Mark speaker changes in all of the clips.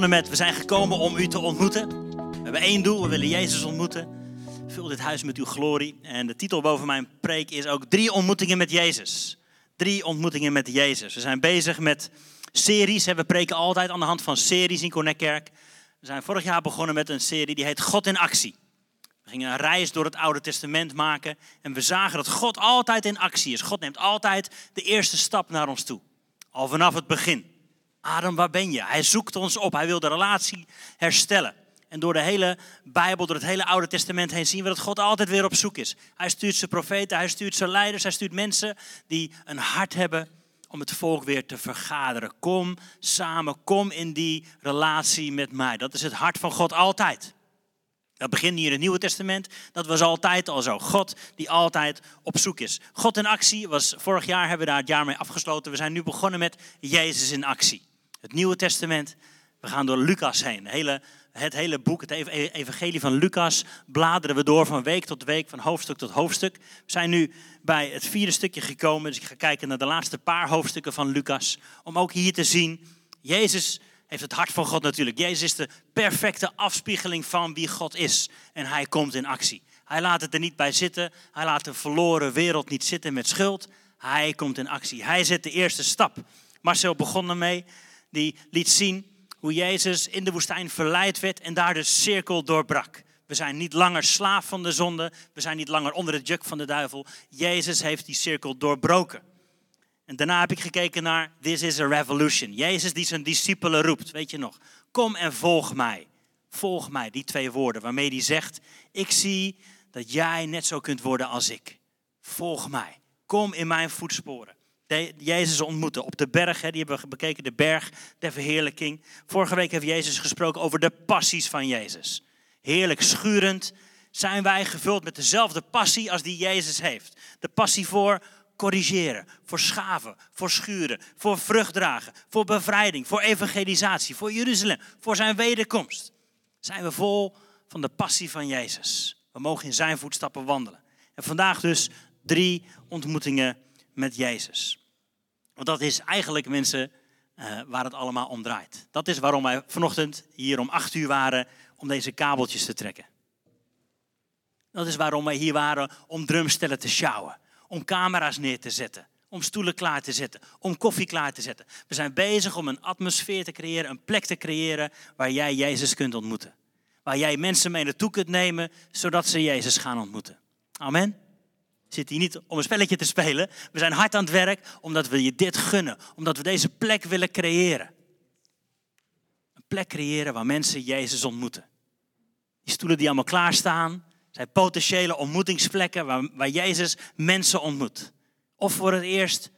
Speaker 1: met, we zijn gekomen om u te ontmoeten. We hebben één doel, we willen Jezus ontmoeten. Vul dit huis met uw glorie. En de titel boven mijn preek is ook drie ontmoetingen met Jezus. Drie ontmoetingen met Jezus. We zijn bezig met series. We preken altijd aan de hand van series in Connectkerk. We zijn vorig jaar begonnen met een serie die heet God in actie. We gingen een reis door het Oude Testament maken en we zagen dat God altijd in actie is. God neemt altijd de eerste stap naar ons toe. Al vanaf het begin. Adam, waar ben je? Hij zoekt ons op. Hij wil de relatie herstellen. En door de hele Bijbel, door het hele Oude Testament heen zien we dat God altijd weer op zoek is. Hij stuurt zijn profeten, hij stuurt zijn leiders, hij stuurt mensen die een hart hebben om het volk weer te vergaderen. Kom samen, kom in die relatie met mij. Dat is het hart van God altijd. Dat begint hier in het Nieuwe Testament. Dat was altijd al zo. God die altijd op zoek is. God in actie was vorig jaar hebben we daar het jaar mee afgesloten. We zijn nu begonnen met Jezus in actie. Het Nieuwe Testament. We gaan door Lucas heen. hele, het hele boek, het evangelie van Lucas, bladeren we door van week tot week, van hoofdstuk tot hoofdstuk. We zijn nu bij het vierde stukje gekomen. Dus ik ga kijken naar de laatste paar hoofdstukken van Lucas. Om ook hier te zien, Jezus heeft het hart van God natuurlijk. Jezus is de perfecte afspiegeling van wie God is. En hij komt in actie. Hij laat het er niet bij zitten. Hij laat de verloren wereld niet zitten met schuld. Hij komt in actie. Hij zet de eerste stap. Marcel begon ermee. Die liet zien hoe Jezus in de woestijn verleid werd en daar de cirkel doorbrak. We zijn niet langer slaaf van de zonde. We zijn niet langer onder het juk van de duivel. Jezus heeft die cirkel doorbroken. En daarna heb ik gekeken naar This is a Revolution. Jezus die zijn discipelen roept, weet je nog. Kom en volg mij. Volg mij, die twee woorden waarmee hij zegt, ik zie dat jij net zo kunt worden als ik. Volg mij. Kom in mijn voetsporen. Jezus ontmoeten op de berg, die hebben we bekeken, de berg der verheerlijking. Vorige week heeft Jezus gesproken over de passies van Jezus. Heerlijk schurend zijn wij gevuld met dezelfde passie als die Jezus heeft. De passie voor corrigeren, voor schaven, voor schuren, voor vrucht dragen, voor bevrijding, voor evangelisatie, voor Jeruzalem, voor zijn wederkomst. Zijn we vol van de passie van Jezus. We mogen in zijn voetstappen wandelen. En vandaag dus drie ontmoetingen met Jezus. Want dat is eigenlijk, mensen, uh, waar het allemaal om draait. Dat is waarom wij vanochtend hier om acht uur waren om deze kabeltjes te trekken. Dat is waarom wij hier waren om drumstellen te sjouwen om camera's neer te zetten, om stoelen klaar te zetten, om koffie klaar te zetten. We zijn bezig om een atmosfeer te creëren, een plek te creëren waar jij Jezus kunt ontmoeten. Waar jij mensen mee naartoe kunt nemen, zodat ze Jezus gaan ontmoeten. Amen. Zit hier niet om een spelletje te spelen. We zijn hard aan het werk omdat we je dit gunnen. Omdat we deze plek willen creëren. Een plek creëren waar mensen Jezus ontmoeten. Die stoelen die allemaal klaarstaan, zijn potentiële ontmoetingsplekken waar, waar Jezus mensen ontmoet. Of voor het eerst,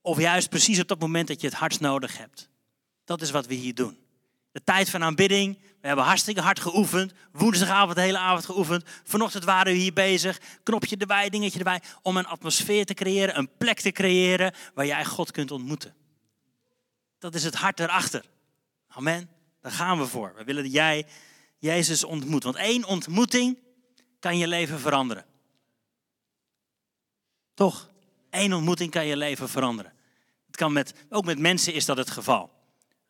Speaker 1: of juist precies op dat moment dat je het hardst nodig hebt. Dat is wat we hier doen. De tijd van aanbidding. We hebben hartstikke hard geoefend. Woensdagavond de hele avond geoefend. Vanochtend waren we hier bezig. Knopje erbij, dingetje erbij. Om een atmosfeer te creëren, een plek te creëren waar jij God kunt ontmoeten. Dat is het hart erachter. Amen. Daar gaan we voor. We willen dat jij Jezus ontmoet. Want één ontmoeting kan je leven veranderen. Toch? Eén ontmoeting kan je leven veranderen. Het kan met, ook met mensen is dat het geval.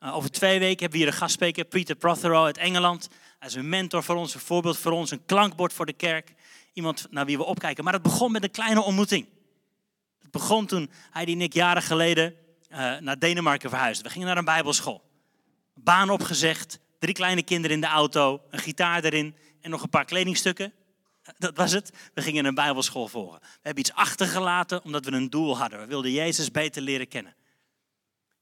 Speaker 1: Uh, over twee weken hebben we hier een gastspreker, Peter Prothero uit Engeland. Hij is een mentor voor ons, een voorbeeld voor ons, een klankbord voor de kerk. Iemand naar wie we opkijken. Maar het begon met een kleine ontmoeting. Het begon toen hij die Nick jaren geleden uh, naar Denemarken verhuisde. We gingen naar een bijbelschool. Baan opgezegd, drie kleine kinderen in de auto, een gitaar erin en nog een paar kledingstukken. Dat was het. We gingen een bijbelschool volgen. We hebben iets achtergelaten omdat we een doel hadden. We wilden Jezus beter leren kennen.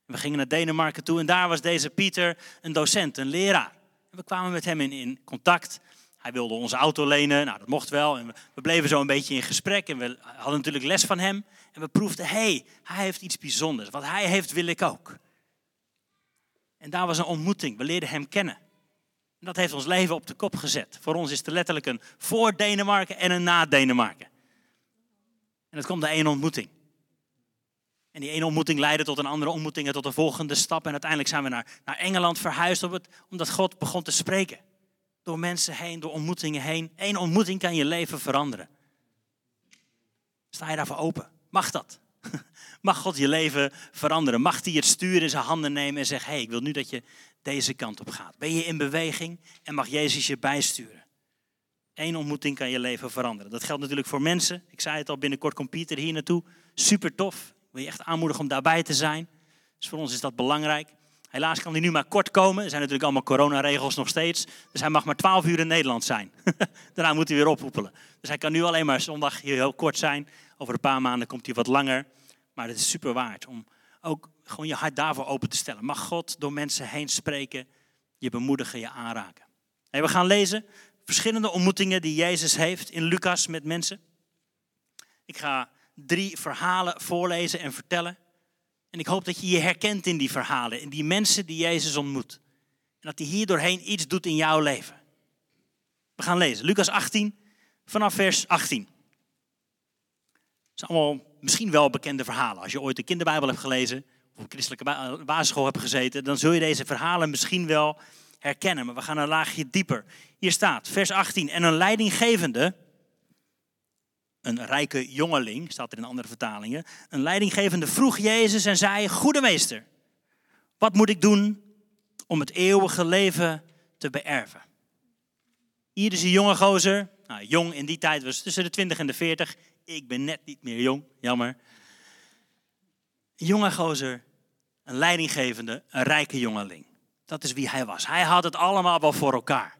Speaker 1: We gingen naar Denemarken toe en daar was deze Pieter een docent, een leraar. En we kwamen met hem in, contact. Hij wilde onze auto lenen, nou dat mocht wel. En we, bleven zo een beetje in gesprek en we hadden natuurlijk les van hem. En we proefden, hey, hij heeft iets bijzonders. Wat hij heeft wil ik ook. En daar was een ontmoeting. We leerden hem kennen. Dat heeft ons leven op de kop gezet. Voor ons is het letterlijk een voor Denemarken en een na Denemarken. En het komt de één ontmoeting. En die ene ontmoeting leidde tot een andere ontmoeting en tot een volgende stap. En uiteindelijk zijn we naar, naar Engeland verhuisd op het, omdat God begon te spreken. Door mensen heen, door ontmoetingen heen. Eén ontmoeting kan je leven veranderen. Sta je daarvoor open? Mag dat? Mag God je leven veranderen? Mag hij het stuur in zijn handen nemen en zeggen: hey, ik wil nu dat je deze kant op gaat? Ben je in beweging en mag Jezus je bijsturen? Eén ontmoeting kan je leven veranderen. Dat geldt natuurlijk voor mensen. Ik zei het al, binnenkort komt Pieter hier naartoe. Super tof. Wil je echt aanmoedigen om daarbij te zijn? Dus voor ons is dat belangrijk. Helaas kan hij nu maar kort komen. Er zijn natuurlijk allemaal coronaregels nog steeds. Dus hij mag maar 12 uur in Nederland zijn. Daarna moet hij weer ophoepelen. Dus hij kan nu alleen maar zondag hier heel kort zijn. Over een paar maanden komt hij wat langer. Maar het is super waard om ook gewoon je hart daarvoor open te stellen. Mag God door mensen heen spreken, je bemoedigen, je aanraken. We gaan lezen verschillende ontmoetingen die Jezus heeft in Lucas met mensen. Ik ga drie verhalen voorlezen en vertellen. En ik hoop dat je je herkent in die verhalen, in die mensen die Jezus ontmoet. En dat hij hier doorheen iets doet in jouw leven. We gaan lezen. Lucas 18, vanaf vers 18. Het zijn allemaal misschien wel bekende verhalen. Als je ooit de kinderbijbel hebt gelezen, of op christelijke basisschool hebt gezeten, dan zul je deze verhalen misschien wel herkennen. Maar we gaan een laagje dieper. Hier staat, vers 18. En een leidinggevende, een rijke jongeling, staat er in andere vertalingen. Een leidinggevende vroeg Jezus en zei, goede meester, wat moet ik doen om het eeuwige leven te beërven? Hier is een jonge gozer, nou, jong in die tijd was tussen de 20 en de 40. Ik ben net niet meer jong, jammer. Een jonge gozer, een leidinggevende, een rijke jongeling. Dat is wie hij was. Hij had het allemaal wel voor elkaar.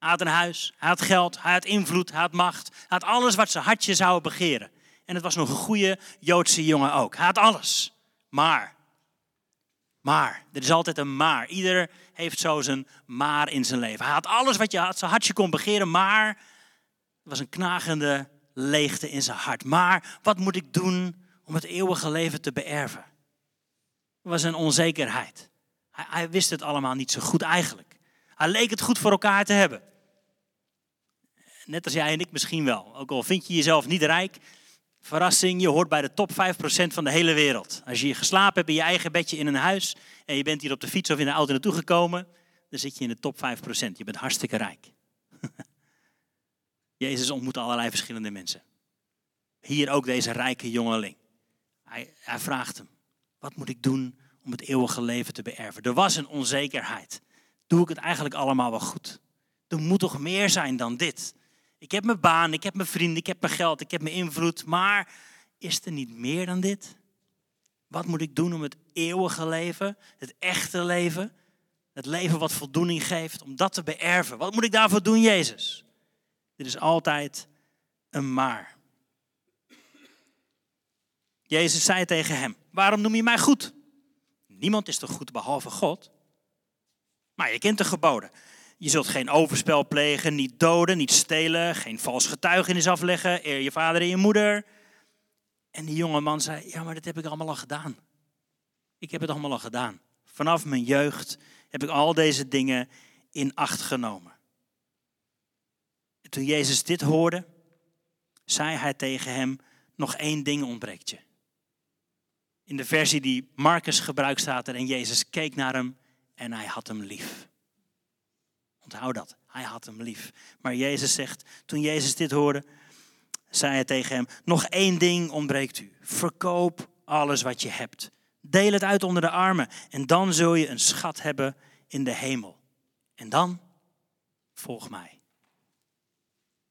Speaker 1: Hij had een huis, hij had geld, hij had invloed, hij had macht. Hij had alles wat zijn hartje zou begeren. En het was nog een goede Joodse jongen ook. Hij had alles. Maar, maar, er is altijd een maar. Ieder heeft zo zijn maar in zijn leven. Hij had alles wat je zijn hartje kon begeren, maar er was een knagende leegte in zijn hart. Maar wat moet ik doen om het eeuwige leven te beërven? Er was een onzekerheid. Hij wist het allemaal niet zo goed eigenlijk. Hij leek het goed voor elkaar te hebben. Net als jij en ik misschien wel. Ook al vind je jezelf niet rijk. Verrassing, je hoort bij de top 5% van de hele wereld. Als je geslapen hebt in je eigen bedje in een huis en je bent hier op de fiets of in de auto naartoe gekomen, dan zit je in de top 5%. Je bent hartstikke rijk. Jezus ontmoet allerlei verschillende mensen. Hier ook deze rijke jongeling. Hij, hij vraagt hem, wat moet ik doen om het eeuwige leven te beërven? Er was een onzekerheid. Doe ik het eigenlijk allemaal wel goed? Er moet toch meer zijn dan dit? Ik heb mijn baan, ik heb mijn vrienden, ik heb mijn geld, ik heb mijn invloed. Maar is er niet meer dan dit? Wat moet ik doen om het eeuwige leven, het echte leven, het leven wat voldoening geeft, om dat te beërven? Wat moet ik daarvoor doen, Jezus? Dit is altijd een maar. Jezus zei tegen hem: Waarom noem je mij goed? Niemand is toch goed behalve God? Maar je kent de geboden. Je zult geen overspel plegen, niet doden, niet stelen, geen vals getuigenis afleggen, eer je vader en je moeder. En die jonge man zei, ja, maar dat heb ik allemaal al gedaan. Ik heb het allemaal al gedaan. Vanaf mijn jeugd heb ik al deze dingen in acht genomen. En toen Jezus dit hoorde, zei hij tegen hem, nog één ding ontbreekt je. In de versie die Marcus gebruikt staat er en Jezus keek naar hem en hij had hem lief. Onthoud dat. Hij had hem lief. Maar Jezus zegt, toen Jezus dit hoorde, zei hij tegen hem, nog één ding ontbreekt u. Verkoop alles wat je hebt. Deel het uit onder de armen en dan zul je een schat hebben in de hemel. En dan volg mij.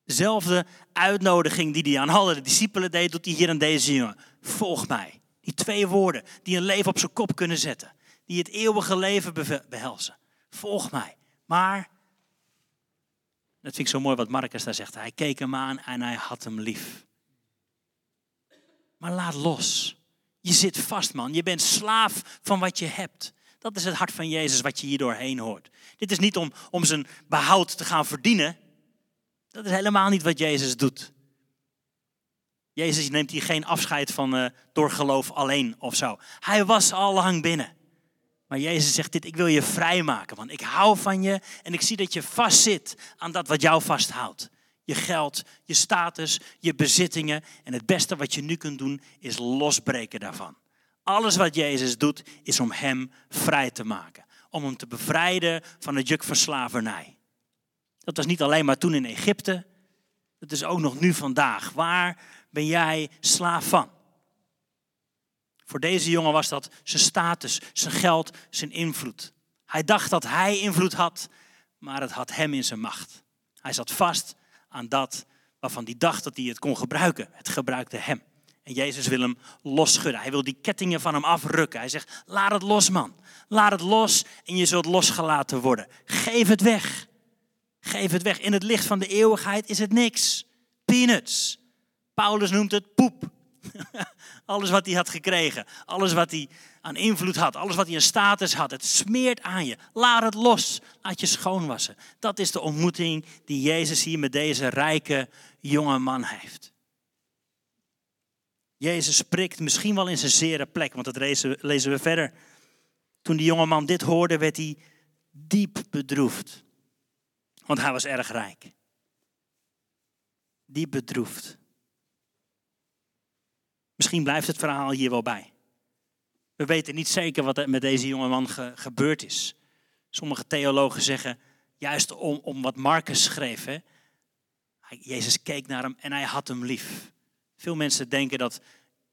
Speaker 1: Dezelfde uitnodiging die hij aan alle discipelen deed, doet hij hier aan deze jongen. Volg mij. Die twee woorden die een leven op zijn kop kunnen zetten. Die het eeuwige leven behelzen. Volg mij. Maar dat vind ik zo mooi wat Marcus daar zegt. Hij keek hem aan en hij had hem lief. Maar laat los. Je zit vast, man. Je bent slaaf van wat je hebt. Dat is het hart van Jezus wat je hier doorheen hoort. Dit is niet om, om zijn behoud te gaan verdienen. Dat is helemaal niet wat Jezus doet. Jezus neemt hier geen afscheid van uh, door geloof alleen of zo. Hij was al lang binnen. Maar Jezus zegt dit, ik wil je vrijmaken, want ik hou van je en ik zie dat je vastzit aan dat wat jou vasthoudt. Je geld, je status, je bezittingen. En het beste wat je nu kunt doen is losbreken daarvan. Alles wat Jezus doet is om hem vrij te maken. Om hem te bevrijden van het juk van slavernij. Dat was niet alleen maar toen in Egypte. Dat is ook nog nu vandaag. Waar ben jij slaaf van? Voor deze jongen was dat zijn status, zijn geld, zijn invloed. Hij dacht dat hij invloed had, maar het had hem in zijn macht. Hij zat vast aan dat waarvan hij dacht dat hij het kon gebruiken. Het gebruikte hem. En Jezus wil hem losschudden. Hij wil die kettingen van hem afrukken. Hij zegt, laat het los man. Laat het los en je zult losgelaten worden. Geef het weg. Geef het weg. In het licht van de eeuwigheid is het niks. Peanuts. Paulus noemt het poep. alles wat hij had gekregen, alles wat hij aan invloed had, alles wat hij een status had, het smeert aan je. Laat het los, laat je schoonwassen. Dat is de ontmoeting die Jezus hier met deze rijke jonge man heeft. Jezus spreekt misschien wel in zijn zere plek, want dat lezen we verder. Toen die jonge man dit hoorde, werd hij diep bedroefd. Want hij was erg rijk. Diep bedroefd. Misschien blijft het verhaal hier wel bij. We weten niet zeker wat er met deze jonge man gebeurd is. Sommige theologen zeggen, juist om, om wat Marcus schreef, hè, Jezus keek naar hem en hij had hem lief. Veel mensen denken dat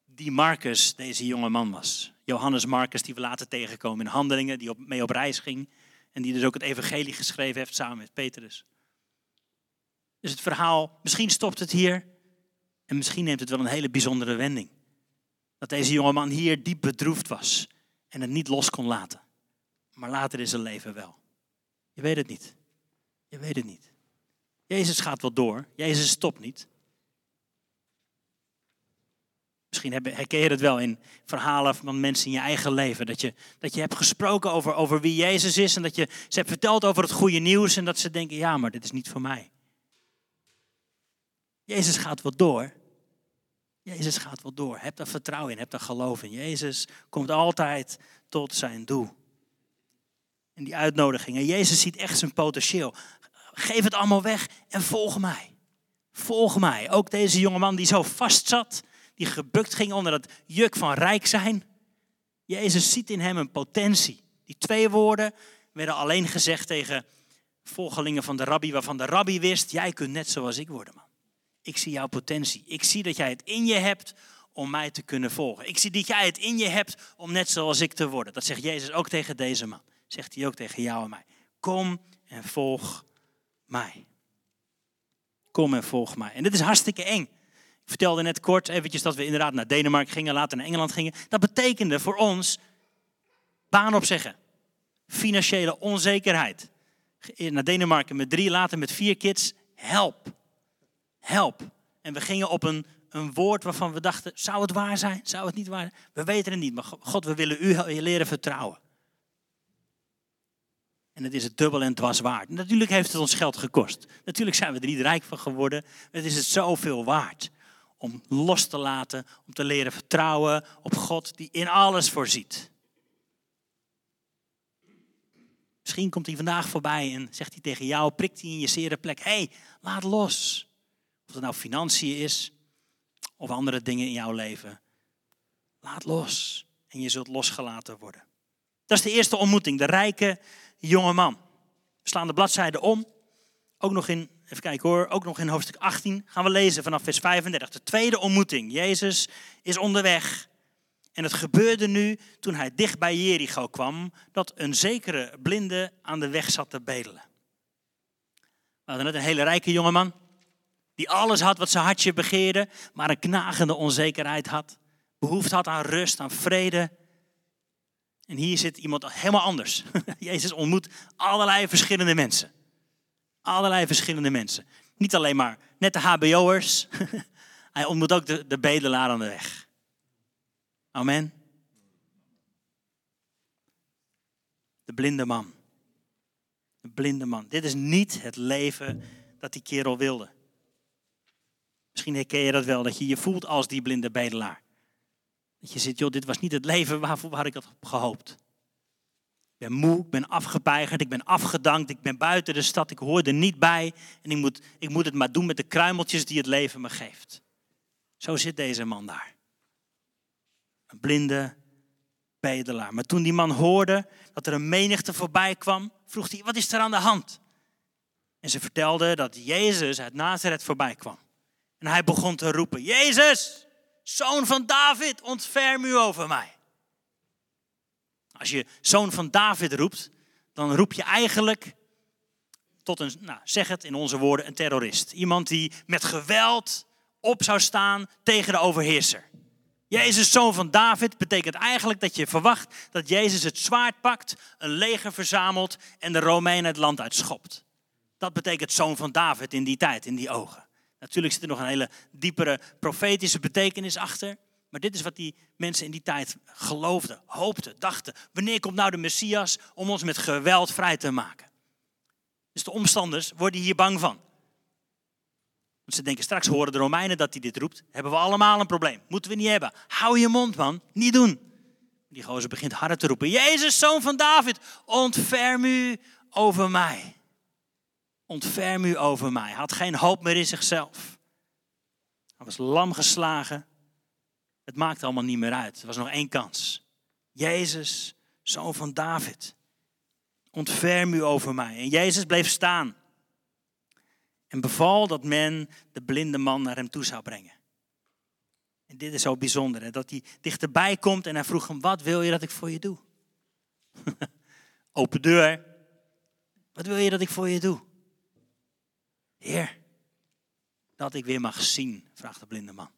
Speaker 1: die Marcus deze jonge man was. Johannes Marcus, die we later tegenkomen in Handelingen, die op, mee op reis ging. En die dus ook het evangelie geschreven heeft samen met Petrus. Dus het verhaal, misschien stopt het hier. En misschien neemt het wel een hele bijzondere wending. Dat deze jonge man hier diep bedroefd was en het niet los kon laten. Maar later in zijn leven wel. Je weet het niet. Je weet het niet. Jezus gaat wel door. Jezus stopt niet. Misschien herken je het wel in verhalen van mensen in je eigen leven. Dat je, dat je hebt gesproken over, over wie Jezus is en dat je ze hebt verteld over het goede nieuws en dat ze denken, ja, maar dit is niet voor mij. Jezus gaat wel door. Jezus gaat wel door. Heb daar vertrouwen in, heb daar geloof in. Jezus komt altijd tot zijn doel. En die uitnodigingen. Jezus ziet echt zijn potentieel. Geef het allemaal weg en volg mij. Volg mij. Ook deze jongeman die zo vast zat, die gebukt ging onder het juk van rijk zijn. Jezus ziet in hem een potentie. Die twee woorden werden alleen gezegd tegen volgelingen van de rabbi, waarvan de rabbi wist, jij kunt net zoals ik worden, man. Ik zie jouw potentie. Ik zie dat jij het in je hebt om mij te kunnen volgen. Ik zie dat jij het in je hebt om net zoals ik te worden. Dat zegt Jezus ook tegen deze man. Zegt hij ook tegen jou en mij. Kom en volg mij. Kom en volg mij. En dit is hartstikke eng. Ik vertelde net kort eventjes dat we inderdaad naar Denemarken gingen, later naar Engeland gingen. Dat betekende voor ons baan opzeggen. Financiële onzekerheid. Naar Denemarken met drie, later met vier kids. Help help. En we gingen op een, een woord waarvan we dachten, zou het waar zijn? Zou het niet waar zijn? We weten het niet, maar God, we willen u leren vertrouwen. En het is het dubbel en dwars waard. Natuurlijk heeft het ons geld gekost. Natuurlijk zijn we er niet rijk van geworden. Het is het zoveel waard om los te laten, om te leren vertrouwen op God die in alles voorziet. Misschien komt hij vandaag voorbij en zegt hij tegen jou, prikt hij in je zere plek, hey, laat los. Het nou financiën is of andere dingen in jouw leven. Laat los en je zult losgelaten worden. Dat is de eerste ontmoeting, de rijke jonge man. We slaan de bladzijde om. Ook nog in, even kijken hoor, ook nog in hoofdstuk 18 gaan we lezen vanaf vers 35. De tweede ontmoeting. Jezus is onderweg. En het gebeurde nu toen hij dicht bij Jericho kwam, dat een zekere blinde aan de weg zat te bedelen. We hadden net een hele rijke jongeman. Die alles had wat zijn hartje begeerde, maar een knagende onzekerheid had. Behoefte had aan rust, aan vrede. En hier zit iemand helemaal anders. Jezus ontmoet allerlei verschillende mensen. Allerlei verschillende mensen. Niet alleen maar net de HBO'ers. Hij ontmoet ook de, de bedelaar aan de weg. Amen. De blinde man. De blinde man. Dit is niet het leven dat die kerel wilde. Misschien herken je dat wel, dat je je voelt als die blinde bedelaar. Dat je zit, joh, dit was niet het leven waarvoor had ik had gehoopt. Ik ben moe, ik ben afgepeigerd, ik ben afgedankt, ik ben buiten de stad, ik hoor er niet bij. En ik moet, ik moet het maar doen met de kruimeltjes die het leven me geeft. Zo zit deze man daar. Een blinde bedelaar. Maar toen die man hoorde dat er een menigte voorbij kwam, vroeg hij, wat is er aan de hand? En ze vertelde dat Jezus uit Nazareth voorbij kwam. En hij begon te roepen, Jezus, zoon van David, ontferm u over mij. Als je zoon van David roept, dan roep je eigenlijk tot een, nou, zeg het in onze woorden, een terrorist. Iemand die met geweld op zou staan tegen de overheerser. Jezus, zoon van David, betekent eigenlijk dat je verwacht dat Jezus het zwaard pakt, een leger verzamelt en de Romeinen het land uitschopt. Dat betekent zoon van David in die tijd, in die ogen. Natuurlijk zit er nog een hele diepere profetische betekenis achter. Maar dit is wat die mensen in die tijd geloofden, hoopten, dachten. Wanneer komt nou de Messias om ons met geweld vrij te maken? Dus de omstanders worden hier bang van. Want ze denken straks horen de Romeinen dat hij dit roept. Hebben we allemaal een probleem. Moeten we niet hebben. Hou je mond man. Niet doen. Die gozer begint harder te roepen. Jezus, zoon van David. Ontferm u over mij. Ontferm u over mij. Hij had geen hoop meer in zichzelf. Hij was lam geslagen. Het maakte allemaal niet meer uit. Er was nog één kans. Jezus, zoon van David. Ontferm u over mij. En Jezus bleef staan. En beval dat men de blinde man naar hem toe zou brengen. En dit is zo bijzonder, hè? dat hij dichterbij komt en hij vroeg hem, wat wil je dat ik voor je doe? Open deur. Wat wil je dat ik voor je doe? Heer, dat ik weer mag zien, vraagt de blinde man.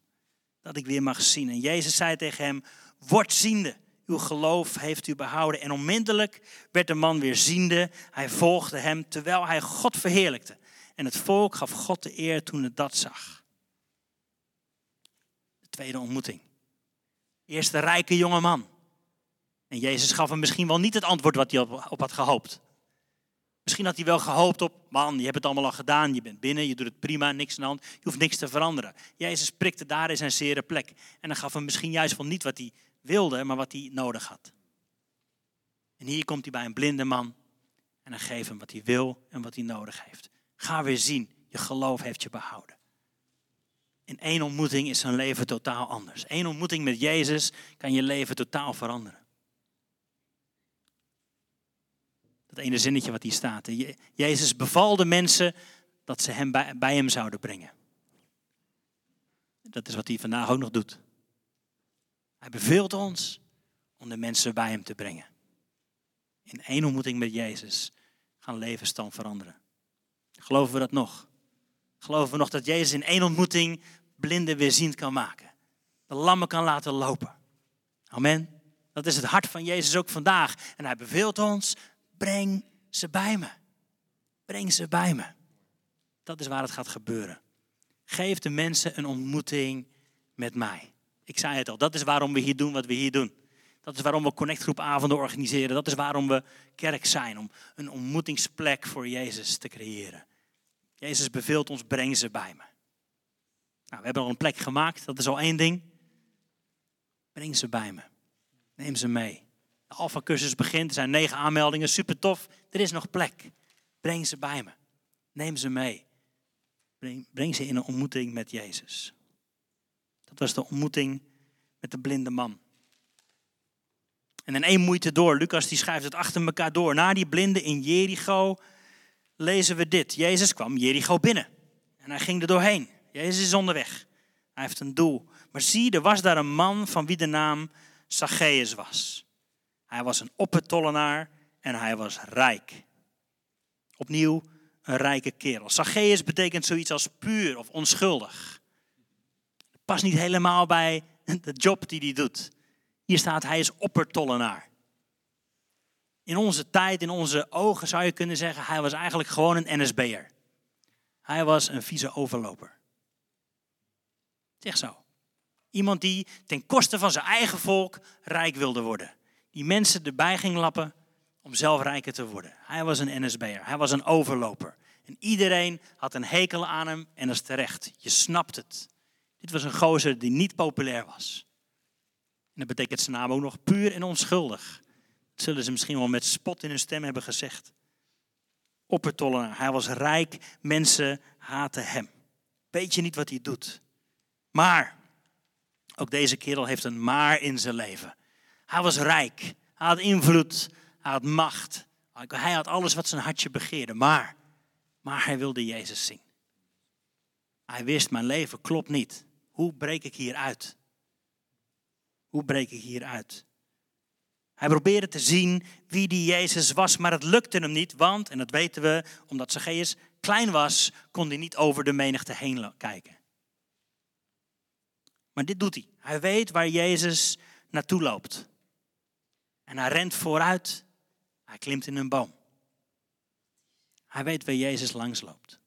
Speaker 1: Dat ik weer mag zien. En Jezus zei tegen hem, word ziende. Uw geloof heeft u behouden. En onmiddellijk werd de man weer ziende. Hij volgde hem terwijl hij God verheerlijkte. En het volk gaf God de eer toen het dat zag. De tweede ontmoeting. Eerst de rijke jonge man. En Jezus gaf hem misschien wel niet het antwoord wat hij op had gehoopt. Misschien had hij wel gehoopt op, man, je hebt het allemaal al gedaan, je bent binnen, je doet het prima, niks aan de hand, je hoeft niks te veranderen. Jezus prikte daar in zijn zere plek. En dan gaf hem misschien juist wel niet wat hij wilde, maar wat hij nodig had. En hier komt hij bij een blinde man en dan geeft hem wat hij wil en wat hij nodig heeft. Ga weer zien, je geloof heeft je behouden. In één ontmoeting is zijn leven totaal anders. Eén ontmoeting met Jezus kan je leven totaal veranderen. Dat ene zinnetje wat hier staat. Jezus beval de mensen dat ze hem bij, hem zouden brengen. Dat is wat hij vandaag ook nog doet. Hij beveelt ons om de mensen bij hem te brengen. In één ontmoeting met Jezus gaan levens dan veranderen. Geloven we dat nog? Geloven we nog dat Jezus in één ontmoeting blinden weer ziend kan maken? De lammen kan laten lopen. Amen. Dat is het hart van Jezus ook vandaag. En hij beveelt ons, breng ze bij me. Breng ze bij me. Dat is waar het gaat gebeuren. Geef de mensen een ontmoeting met mij. Ik zei het al, dat is waarom we hier doen wat we hier doen. Dat is waarom we connectgroepavonden organiseren. Dat is waarom we kerk zijn. Om een ontmoetingsplek voor Jezus te creëren. Jezus beveelt ons, breng ze bij me. Nou, we hebben al een plek gemaakt, dat is al één ding. Breng ze bij me. Neem ze mee. De Alpha-cursus begint, er zijn negen aanmeldingen, super tof. Er is nog plek. Breng ze bij me. Neem ze mee. Breng, breng ze in een ontmoeting met Jezus. Dat was de ontmoeting met de blinde man. En in één moeite door, Lucas die schrijft het achter elkaar door. Na die blinde in Jericho lezen we dit. Jezus kwam Jericho binnen en hij ging er doorheen. Jezus is onderweg. Hij heeft een doel. Maar zie, er was daar een man van wie de naam Zacchaeus was. Hij was een oppertollenaar en hij was rijk. Opnieuw een rijke kerel. Zacchaeus betekent zoiets als puur of onschuldig. Past niet helemaal bij de job die hij doet. Hier staat, hij is oppertollenaar. In onze tijd, in onze ogen zou je kunnen zeggen, hij was eigenlijk gewoon een NSB'er. Hij was een vieze overloper. Zeg zo. Iemand die ten koste van zijn eigen volk rijk wilde worden. Die mensen erbij ging lappen om zelf rijker te worden. Hij was een NSB'er. Hij was een overloper. En iedereen had een hekel aan hem en dat is terecht. Je snapt het. Dit was een gozer die niet populair was. En dat betekent zijn naam ook nog puur en onschuldig. Dat zullen ze misschien wel met spot in hun stem hebben gezegd. Oppertollenaar. Hij was rijk. Mensen haten hem. Weet je niet wat hij doet. Maar, ook deze kerel heeft een maar in zijn leven. Hij was rijk. Hij had invloed. Hij had macht. Hij had alles wat zijn hartje begeerde. Maar, maar hij wilde Jezus zien. Hij wist, mijn leven klopt niet. Hoe breek ik hier uit? Hoe breek ik hier uit? Hij probeerde te zien wie die Jezus was, maar het lukte hem niet, want, en dat weten we, omdat Zacchaeus klein was, kon hij niet over de menigte heen kijken. Maar dit doet hij. Hij weet waar Jezus naartoe loopt. En hij rent vooruit. Hij klimt in een boom. Hij weet waar Jezus langsloopt.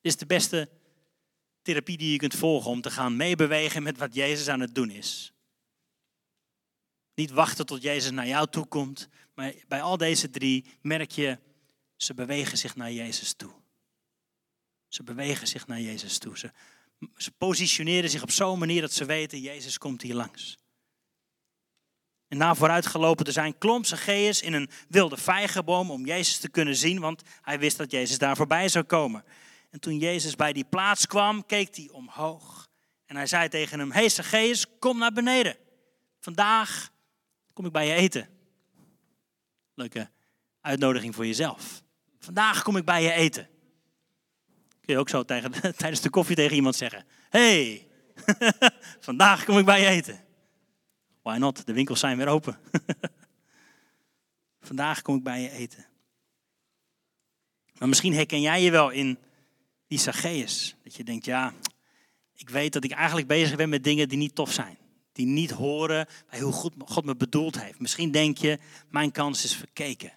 Speaker 1: Dit is de beste therapie die je kunt volgen om te gaan meebewegen met wat Jezus aan het doen is. Niet wachten tot Jezus naar jou toe komt, maar bij al deze drie merk je, ze bewegen zich naar Jezus toe. Ze bewegen zich naar Jezus toe. Ze, ze positioneren zich op zo'n manier dat ze weten, Jezus komt hier langs. En na vooruitgelopen te zijn, klom Zacchaeus in een wilde vijgenboom om Jezus te kunnen zien, want hij wist dat Jezus daar voorbij zou komen. En toen Jezus bij die plaats kwam, keek hij omhoog. En hij zei tegen hem, hey Zacchaeus, kom naar beneden. Vandaag kom ik bij je eten. Leuke uitnodiging voor jezelf. Vandaag kom ik bij je eten. Kun je ook zo tijdens de koffie tegen iemand zeggen. hey, vandaag kom ik bij je eten. Why not? De winkels zijn weer open. vandaag kom ik bij je eten. Maar misschien herken jij je wel in die. Dat je denkt, ja, ik weet dat ik eigenlijk bezig ben met dingen die niet tof zijn. Die niet horen bij hoe goed God me bedoeld heeft. Misschien denk je, mijn kans is verkeken.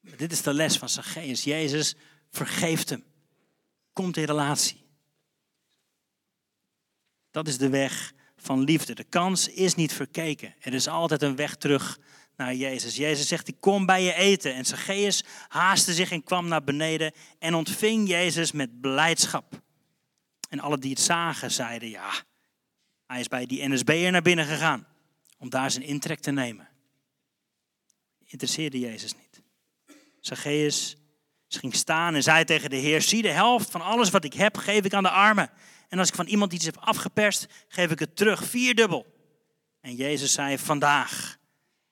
Speaker 1: Maar dit is de les van Zacchaeus. Jezus vergeeft hem. Komt in relatie. Dat is de weg van liefde. De kans is niet verkeken. Er is altijd een weg terug naar Jezus. Jezus zegt, ik kom bij je eten. En Zacchaeus haastte zich en kwam naar beneden en ontving Jezus met blijdschap. En alle die het zagen zeiden, ja, hij is bij die NSB'er naar binnen gegaan om daar zijn intrek te nemen. Interesseerde Jezus niet. Zacchaeus ging staan en zei tegen de Heer, zie de helft van alles wat ik heb, geef ik aan de armen. En als ik van iemand iets heb afgeperst, geef ik het terug, vierdubbel. En Jezus zei, vandaag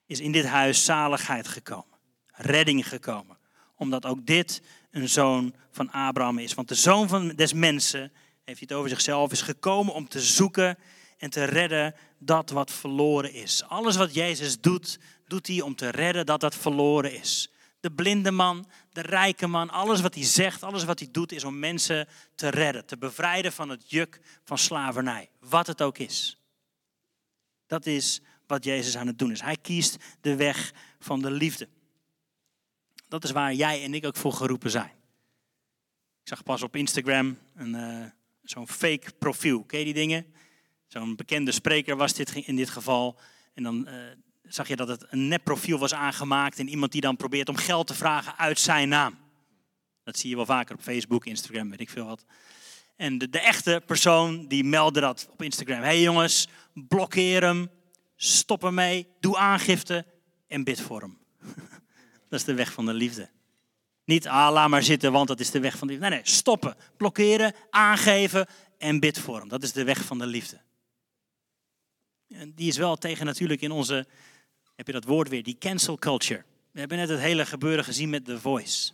Speaker 1: is in dit huis zaligheid gekomen, redding gekomen. Omdat ook dit een zoon van Abraham is. Want de zoon van des mensen, heeft hij het over zichzelf, is gekomen om te zoeken en te redden dat wat verloren is. Alles wat Jezus doet, doet hij om te redden dat dat verloren is. De blinde man, de rijke man, alles wat hij zegt, alles wat hij doet, is om mensen te redden, te bevrijden van het juk van slavernij, wat het ook is. Dat is wat Jezus aan het doen is. Hij kiest de weg van de liefde. Dat is waar jij en ik ook voor geroepen zijn. Ik zag pas op Instagram uh, zo'n fake profiel. Ken je die dingen? Zo'n bekende spreker was dit in dit geval. En dan uh, zag je dat het een nep profiel was aangemaakt. En iemand die dan probeert om geld te vragen uit zijn naam. Dat zie je wel vaker op Facebook, Instagram, weet ik veel wat. En de, de echte persoon die meldde dat op Instagram. Hey jongens, blokkeer hem, Stop ermee, doe aangifte en bid voor hem. Dat is de weg van de liefde. Niet, ah, laat maar zitten, want dat is de weg van de liefde. Nee, nee, stoppen, blokkeren, aangeven en bid voor hem. Dat is de weg van de liefde. En die is wel tegen natuurlijk in onze, heb je dat woord weer, die cancel culture. We hebben net het hele gebeuren gezien met The Voice.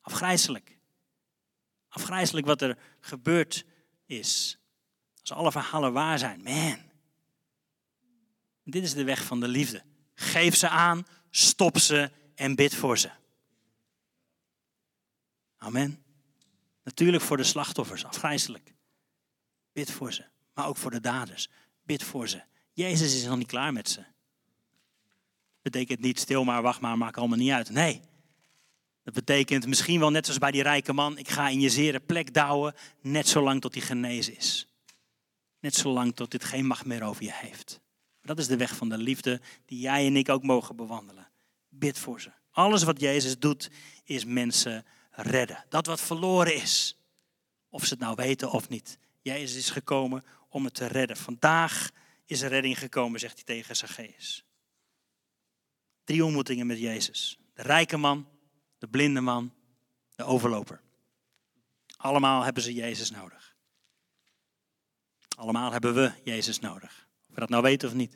Speaker 1: Afgrijzelijk. Afgrijzelijk wat er gebeurd is. Als alle verhalen waar zijn. Man, dit is de weg van de liefde. Geef ze aan, stop ze en bid voor ze. Amen. Natuurlijk voor de slachtoffers, afgrijzelijk. Bid voor ze. Maar ook voor de daders. Bid voor ze. Jezus is nog niet klaar met ze. Betekent niet stil maar, wacht maar, maakt allemaal niet uit. Nee. Dat betekent misschien wel net zoals bij die rijke man, ik ga in je zere plek douwen, net zolang tot hij genezen is. Net zolang tot dit geen macht meer over je heeft. Dat is de weg van de liefde die jij en ik ook mogen bewandelen. Bid voor ze. Alles wat Jezus doet is mensen redden. Dat wat verloren is. Of ze het nou weten of niet. Jezus is gekomen om het te redden. Vandaag is er redding gekomen, zegt hij tegen Zacchaeus. Drie ontmoetingen met Jezus. De rijke man, de blinde man, de overloper. Allemaal hebben ze Jezus nodig. Allemaal hebben we Jezus nodig we dat nou weten of niet.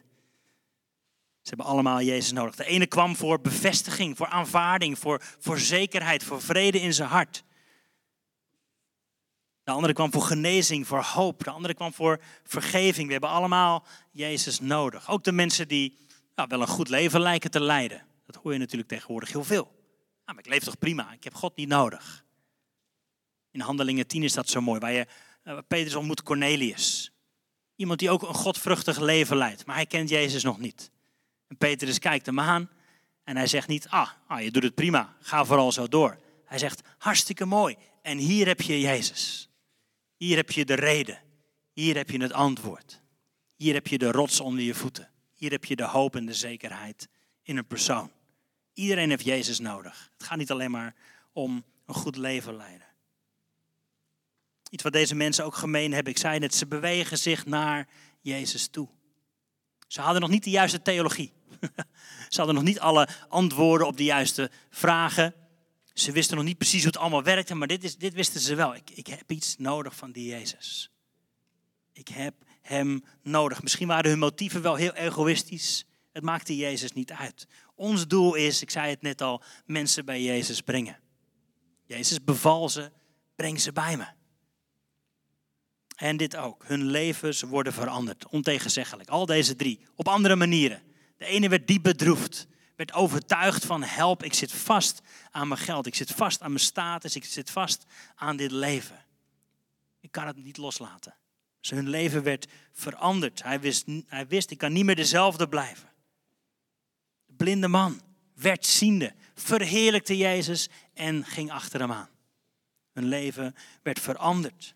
Speaker 1: Ze hebben allemaal Jezus nodig. De ene kwam voor bevestiging, voor aanvaarding, voor, voor zekerheid, voor vrede in zijn hart. De andere kwam voor genezing, voor hoop. De andere kwam voor vergeving. We hebben allemaal Jezus nodig. Ook de mensen die nou, wel een goed leven lijken te leiden. Dat hoor je natuurlijk tegenwoordig heel veel. Nou, maar ik leef toch prima, ik heb God niet nodig. In Handelingen 10 is dat zo mooi, waar je uh, Petrus ontmoet Cornelius. Iemand die ook een godvruchtig leven leidt, maar hij kent Jezus nog niet. En Petrus kijkt hem aan en hij zegt niet, ah, ah, je doet het prima, ga vooral zo door. Hij zegt, hartstikke mooi. En hier heb je Jezus. Hier heb je de reden. Hier heb je het antwoord. Hier heb je de rots onder je voeten. Hier heb je de hoop en de zekerheid in een persoon. Iedereen heeft Jezus nodig. Het gaat niet alleen maar om een goed leven leiden. Iets wat deze mensen ook gemeen hebben, ik zei net, ze bewegen zich naar Jezus toe. Ze hadden nog niet de juiste theologie. Ze hadden nog niet alle antwoorden op de juiste vragen. Ze wisten nog niet precies hoe het allemaal werkte, maar dit, is, dit wisten ze wel. Ik, ik heb iets nodig van die Jezus. Ik heb hem nodig. Misschien waren hun motieven wel heel egoïstisch. Het maakte Jezus niet uit. Ons doel is, ik zei het net al, mensen bij Jezus brengen. Jezus beval ze, breng ze bij me. En dit ook. Hun levens worden veranderd, ontegenzeggelijk. Al deze drie, op andere manieren. De ene werd diep bedroefd, werd overtuigd van help, ik zit vast aan mijn geld, ik zit vast aan mijn status, ik zit vast aan dit leven. Ik kan het niet loslaten. Dus hun leven werd veranderd. Hij wist, hij wist, ik kan niet meer dezelfde blijven. De blinde man werd ziende, verheerlijkte Jezus en ging achter hem aan. Hun leven werd veranderd.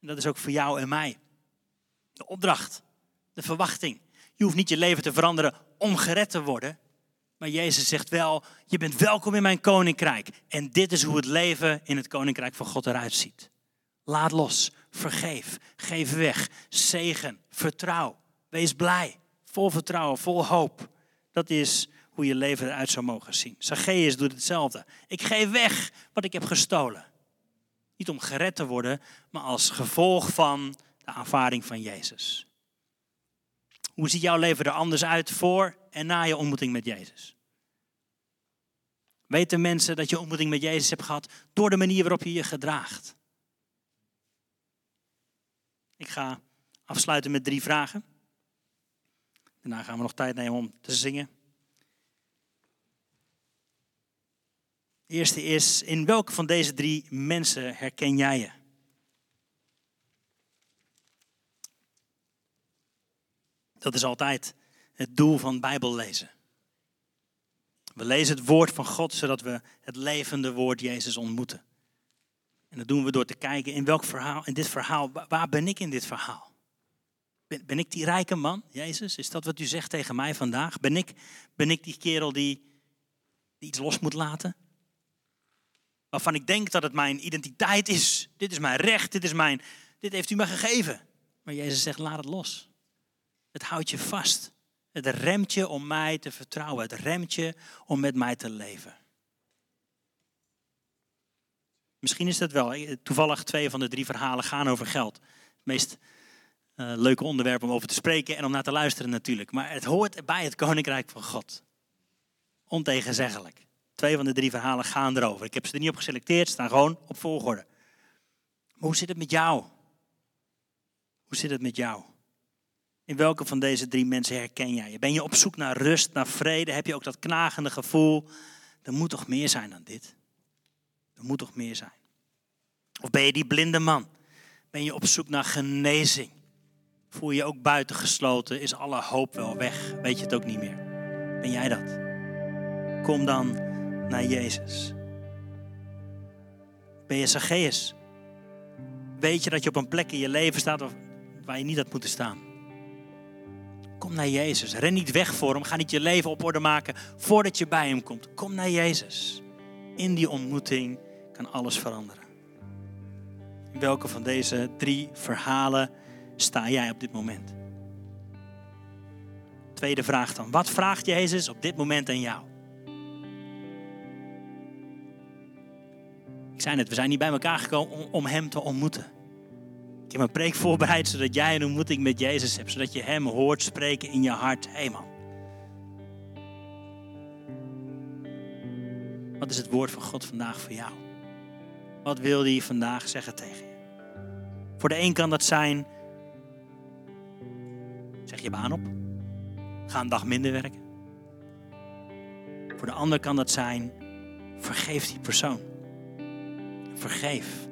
Speaker 1: En dat is ook voor jou en mij. De opdracht, de verwachting. Je hoeft niet je leven te veranderen om gered te worden. Maar Jezus zegt wel, je bent welkom in mijn koninkrijk. En dit is hoe het leven in het koninkrijk van God eruit ziet. Laat los, vergeef, geef weg, zegen, vertrouw. Wees blij, vol vertrouwen, vol hoop. Dat is hoe je leven eruit zou mogen zien. Zacchaeus doet hetzelfde. Ik geef weg wat ik heb gestolen. Niet om gered te worden, maar als gevolg van de aanvaarding van Jezus. Hoe ziet jouw leven er anders uit voor en na je ontmoeting met Jezus? Weten mensen dat je ontmoeting met Jezus hebt gehad door de manier waarop je je gedraagt? Ik ga afsluiten met drie vragen. Daarna gaan we nog tijd nemen om te zingen. De eerste is, in welke van deze drie mensen herken jij je? Dat is altijd het doel van Bijbel lezen. We lezen het woord van God zodat we het levende woord Jezus ontmoeten. En dat doen we door te kijken in welk verhaal, in dit verhaal, waar ben ik in dit verhaal? Ben, ben ik die rijke man, Jezus? Is dat wat u zegt tegen mij vandaag? Ben ik, ben ik die kerel die, die iets los moet laten? Waarvan ik denk dat het mijn identiteit is. Dit is mijn recht, dit, is mijn, dit heeft u me gegeven. Maar Jezus zegt, laat het los. Het houdt je vast. Het remt je om mij te vertrouwen. Het remt je om met mij te leven. Misschien is dat wel. Toevallig twee van de drie verhalen gaan over geld. Het meest uh, leuke onderwerp om over te spreken en om naar te luisteren natuurlijk. Maar het hoort bij het koninkrijk van God. Ontegenzeggelijk. Twee van de drie verhalen gaan erover. Ik heb ze er niet op geselecteerd, staan gewoon op volgorde. Maar hoe zit het met jou? Hoe zit het met jou? In welke van deze drie mensen herken jij je? Ben je op zoek naar rust, naar vrede? Heb je ook dat knagende gevoel? Er moet toch meer zijn dan dit? Er moet toch meer zijn? Of ben je die blinde man? Ben je op zoek naar genezing? Voel je ook buitengesloten? Is alle hoop wel weg? Weet je het ook niet meer? Ben jij dat? Kom dan naar Jezus. Ben je Zacchaeus? Weet je dat je op een plek in je leven staat waar je niet had moeten staan? Kom naar Jezus. Ren niet weg voor hem. Ga niet je leven op orde maken voordat je bij hem komt. Kom naar Jezus. In die ontmoeting kan alles veranderen. In welke van deze drie verhalen sta jij op dit moment? Tweede vraag dan. Wat vraagt Jezus op dit moment aan jou? Ik zei net, we zijn niet bij elkaar gekomen om, Hem te ontmoeten. Ik heb een preek voorbereid zodat jij een ontmoeting met Jezus hebt. Zodat je Hem hoort spreken in je hart. Hé hey man. Wat is het woord van God vandaag voor jou? Wat wil hij vandaag zeggen tegen je? Voor de een kan dat zijn, zeg je baan op. Ga een dag minder werken. Voor de ander kan dat zijn, vergeef die persoon. Vergeef.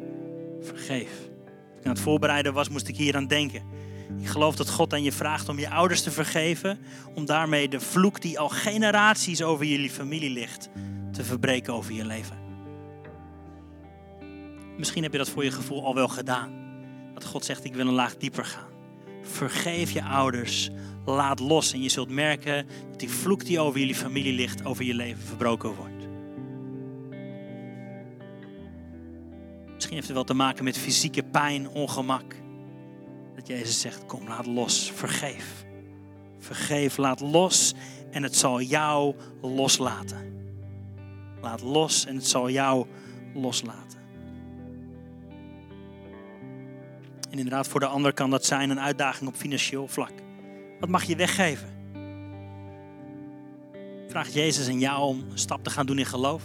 Speaker 1: Vergeef. Toen ik aan het voorbereiden was, moest ik hier aan denken. Ik geloof dat God aan je vraagt om je ouders te vergeven. Om daarmee de vloek die al generaties over jullie familie ligt, te verbreken over je leven. Misschien heb je dat voor je gevoel al wel gedaan. Dat God zegt, ik wil een laag dieper gaan. Vergeef je ouders, laat los en je zult merken dat die vloek die over jullie familie ligt, over je leven verbroken wordt. Misschien heeft het wel te maken met fysieke pijn, ongemak. Dat Jezus zegt, kom laat los, vergeef. Vergeef, laat los en het zal jou loslaten. Laat los en het zal jou loslaten. En inderdaad, voor de ander kan dat zijn een uitdaging op financieel vlak. Wat mag je weggeven? Vraagt Jezus aan jou om een stap te gaan doen in geloof?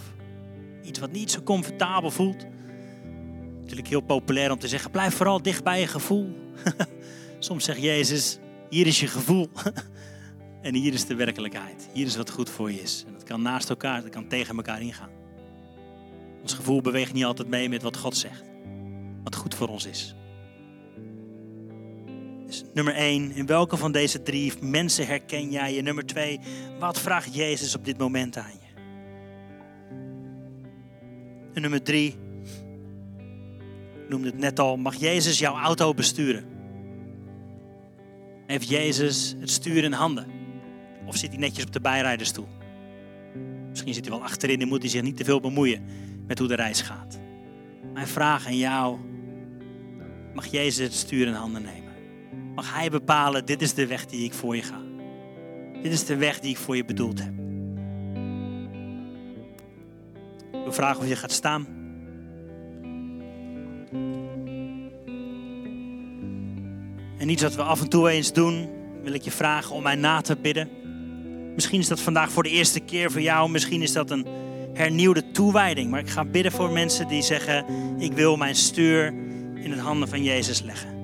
Speaker 1: Iets wat niet zo comfortabel voelt. Natuurlijk heel populair om te zeggen, blijf vooral dicht bij je gevoel. Soms zegt Jezus, hier is je gevoel. en hier is de werkelijkheid. Hier is wat goed voor je is. En dat kan naast elkaar, dat kan tegen elkaar ingaan. Ons gevoel beweegt niet altijd mee met wat God zegt. Wat goed voor ons is. Nummer 1, in welke van deze drie mensen herken jij je? Nummer 2, wat vraagt Jezus op dit moment aan je? En nummer 3, ik noemde het net al, mag Jezus jouw auto besturen? Heeft Jezus het stuur in handen? Of zit hij netjes op de bijrijderstoel? Misschien zit hij wel achterin en moet hij zich niet te veel bemoeien met hoe de reis gaat. Mijn vraag aan jou, mag Jezus het stuur in handen nemen? Mag Hij bepalen, dit is de weg die ik voor je ga. Dit is de weg die ik voor je bedoeld heb. Wil vragen of je gaat staan. En iets wat we af en toe eens doen, wil ik je vragen om mij na te bidden. Misschien is dat vandaag voor de eerste keer voor jou, misschien is dat een hernieuwde toewijding. Maar ik ga bidden voor mensen die zeggen: Ik wil mijn stuur in de handen van Jezus leggen.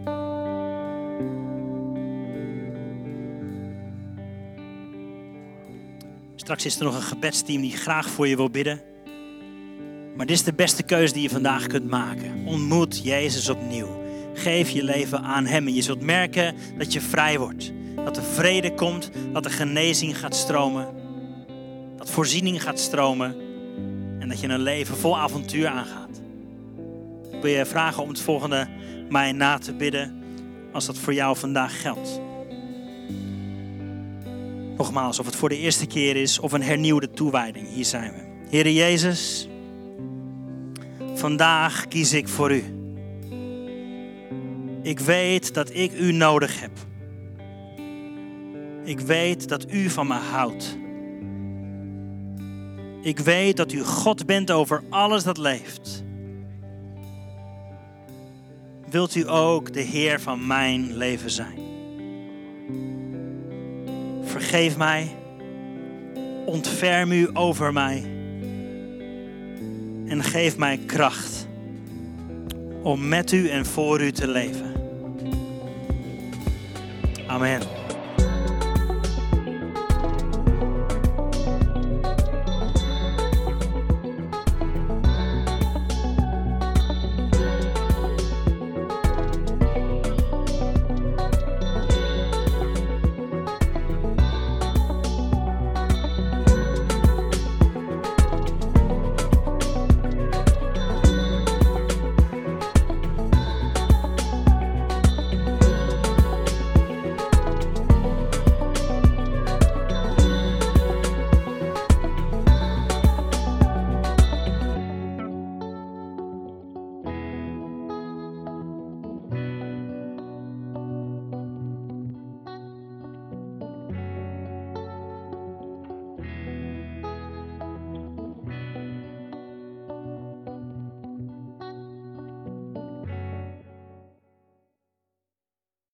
Speaker 1: Straks is er nog een gebedsteam die graag voor je wil bidden. Maar dit is de beste keuze die je vandaag kunt maken. Ontmoet Jezus opnieuw. Geef je leven aan Hem en je zult merken dat je vrij wordt. Dat er vrede komt, dat er genezing gaat stromen. Dat voorziening gaat stromen. En dat je een leven vol avontuur aangaat. Ik wil je vragen om het volgende mij na te bidden als dat voor jou vandaag geldt. Nogmaals, of het voor de eerste keer is of een hernieuwde toewijding. Hier zijn we. Heere Jezus, vandaag kies ik voor U. Ik weet dat ik U nodig heb. Ik weet dat U van me houdt. Ik weet dat U God bent over alles dat leeft. Wilt U ook de Heer van mijn leven zijn? Vergeef mij. Ontferm u over mij. En geef mij kracht om met u en voor u te leven. Amen.